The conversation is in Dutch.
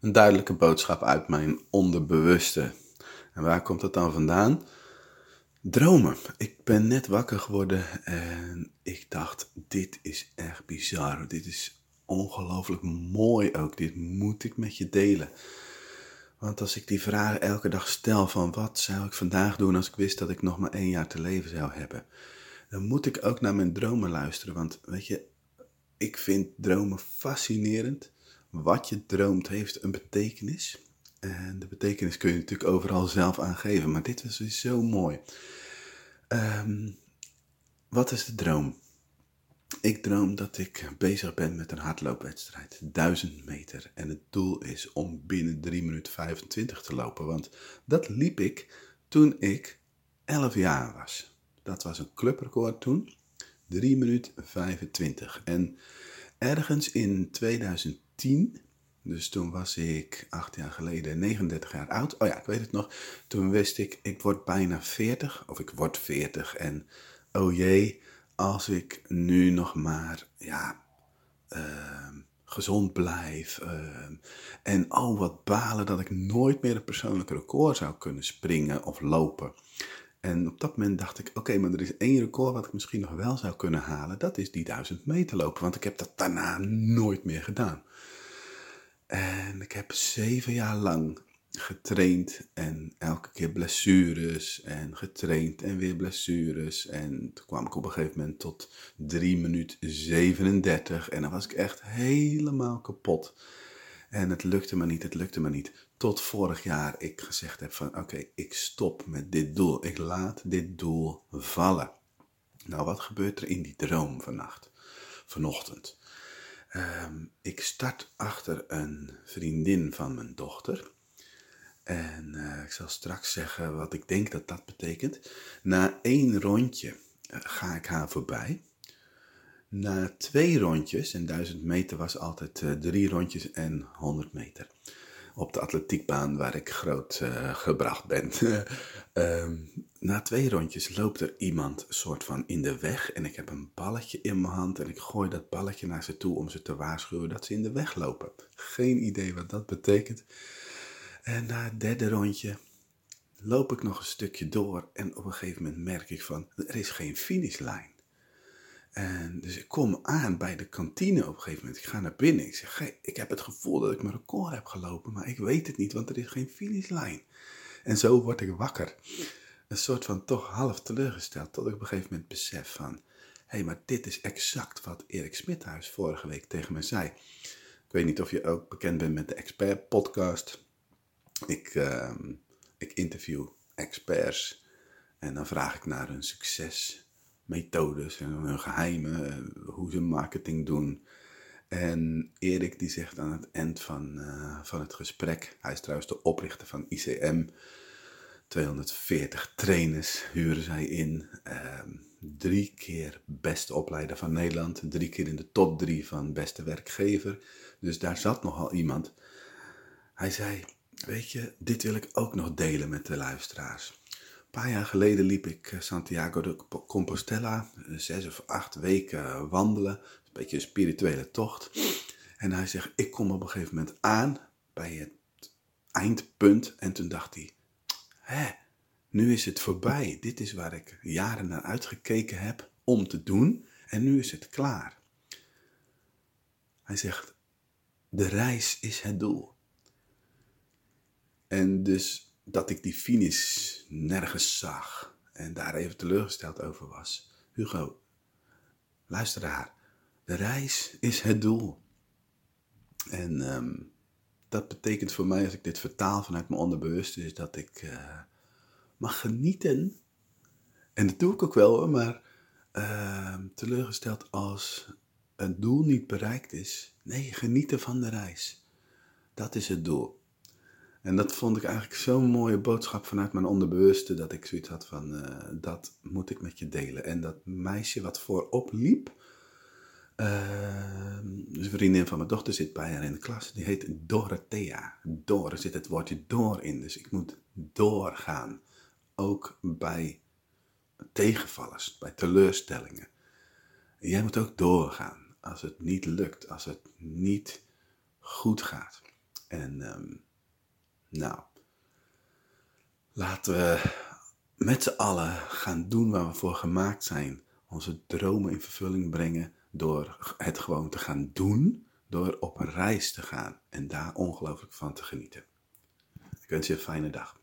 een duidelijke boodschap uit mijn onderbewuste. En waar komt dat dan vandaan? Dromen. Ik ben net wakker geworden en ik dacht, dit is echt bizar. Dit is ongelooflijk mooi ook. Dit moet ik met je delen. Want als ik die vragen elke dag stel van wat zou ik vandaag doen als ik wist dat ik nog maar één jaar te leven zou hebben, dan moet ik ook naar mijn dromen luisteren. Want weet je, ik vind dromen fascinerend. Wat je droomt heeft een betekenis. En de betekenis kun je natuurlijk overal zelf aangeven. Maar dit was dus zo mooi. Um, wat is de droom? Ik droom dat ik bezig ben met een hardloopwedstrijd, 1000 meter. En het doel is om binnen 3 minuten 25 te lopen. Want dat liep ik toen ik 11 jaar was. Dat was een clubrecord toen. 3 minuten 25. En ergens in 2010, dus toen was ik 8 jaar geleden 39 jaar oud. Oh ja, ik weet het nog. Toen wist ik, ik word bijna 40. Of ik word 40 en oh jee als ik nu nog maar, ja, uh, gezond blijf. Uh, en oh, wat balen dat ik nooit meer een persoonlijke record zou kunnen springen of lopen. En op dat moment dacht ik, oké, maar er is één record wat ik misschien nog wel zou kunnen halen. Dat is die duizend meter lopen, want ik heb dat daarna nooit meer gedaan. En ik heb zeven jaar lang getraind en elke keer blessures en getraind en weer blessures. En toen kwam ik op een gegeven moment tot 3 minuten 37 en dan was ik echt helemaal kapot. En het lukte me niet, het lukte me niet. Tot vorig jaar ik gezegd heb van oké, ik stop met dit doel. Ik laat dit doel vallen. Nou, wat gebeurt er in die droom vannacht, vanochtend? Ehm, ik start achter een vriendin van mijn dochter. En uh, ik zal straks zeggen wat ik denk dat dat betekent. Na één rondje uh, ga ik haar voorbij. Na twee rondjes, en 1000 meter was altijd uh, drie rondjes en 100 meter. Op de atletiekbaan waar ik groot gebracht ben. um, na twee rondjes loopt er iemand soort van in de weg. En ik heb een balletje in mijn hand. En ik gooi dat balletje naar ze toe om ze te waarschuwen dat ze in de weg lopen. Geen idee wat dat betekent. En na het derde rondje loop ik nog een stukje door en op een gegeven moment merk ik van, er is geen finishlijn. En dus ik kom aan bij de kantine op een gegeven moment. Ik ga naar binnen. Ik zeg, hey, ik heb het gevoel dat ik mijn record heb gelopen, maar ik weet het niet, want er is geen finishlijn. En zo word ik wakker. Een soort van toch half teleurgesteld, tot ik op een gegeven moment besef van, hé, hey, maar dit is exact wat Erik Smithuis vorige week tegen me zei. Ik weet niet of je ook bekend bent met de Expert Podcast. Ik, uh, ik interview experts en dan vraag ik naar hun succesmethodes en hun geheimen, eh, hoe ze marketing doen. En Erik die zegt aan het eind van, uh, van het gesprek, hij is trouwens de oprichter van ICM, 240 trainers huren zij in. Uh, drie keer beste opleider van Nederland. Drie keer in de top drie van beste werkgever. Dus daar zat nogal iemand. Hij zei, Weet je, dit wil ik ook nog delen met de luisteraars. Een paar jaar geleden liep ik eh, Santiago de Compostela, eh, zes of acht weken wandelen. Een beetje een spirituele tocht. En hij zegt, ik kom op een gegeven moment aan bij het eindpunt. En toen dacht hij, hè, nu is het voorbij. Dit is waar ik jaren naar uitgekeken heb om te doen. En nu is het klaar. Hij zegt, de reis is het doel. En dus dat ik die finish nergens zag en daar even teleurgesteld over was. Hugo, luister daar. De reis is het doel. En um, dat betekent voor mij, als ik dit vertaal vanuit mijn onderbewuste, is dat ik uh, mag genieten. En dat doe ik ook wel hoor, maar uh, teleurgesteld als het doel niet bereikt is. Nee, genieten van de reis. Dat is het doel. En dat vond ik eigenlijk zo'n mooie boodschap vanuit mijn onderbewuste, dat ik zoiets had van, uh, dat moet ik met je delen. En dat meisje wat voorop liep, dus een vriendin van mijn dochter zit bij haar in de klas, die heet Dorothea. Door, zit het woordje door in, dus ik moet doorgaan. Ook bij tegenvallers, bij teleurstellingen. jij moet ook doorgaan als het niet lukt, als het niet goed gaat. En ehm, nou, laten we met z'n allen gaan doen waar we voor gemaakt zijn. Onze dromen in vervulling brengen door het gewoon te gaan doen. Door op een reis te gaan en daar ongelooflijk van te genieten. Ik wens je een fijne dag.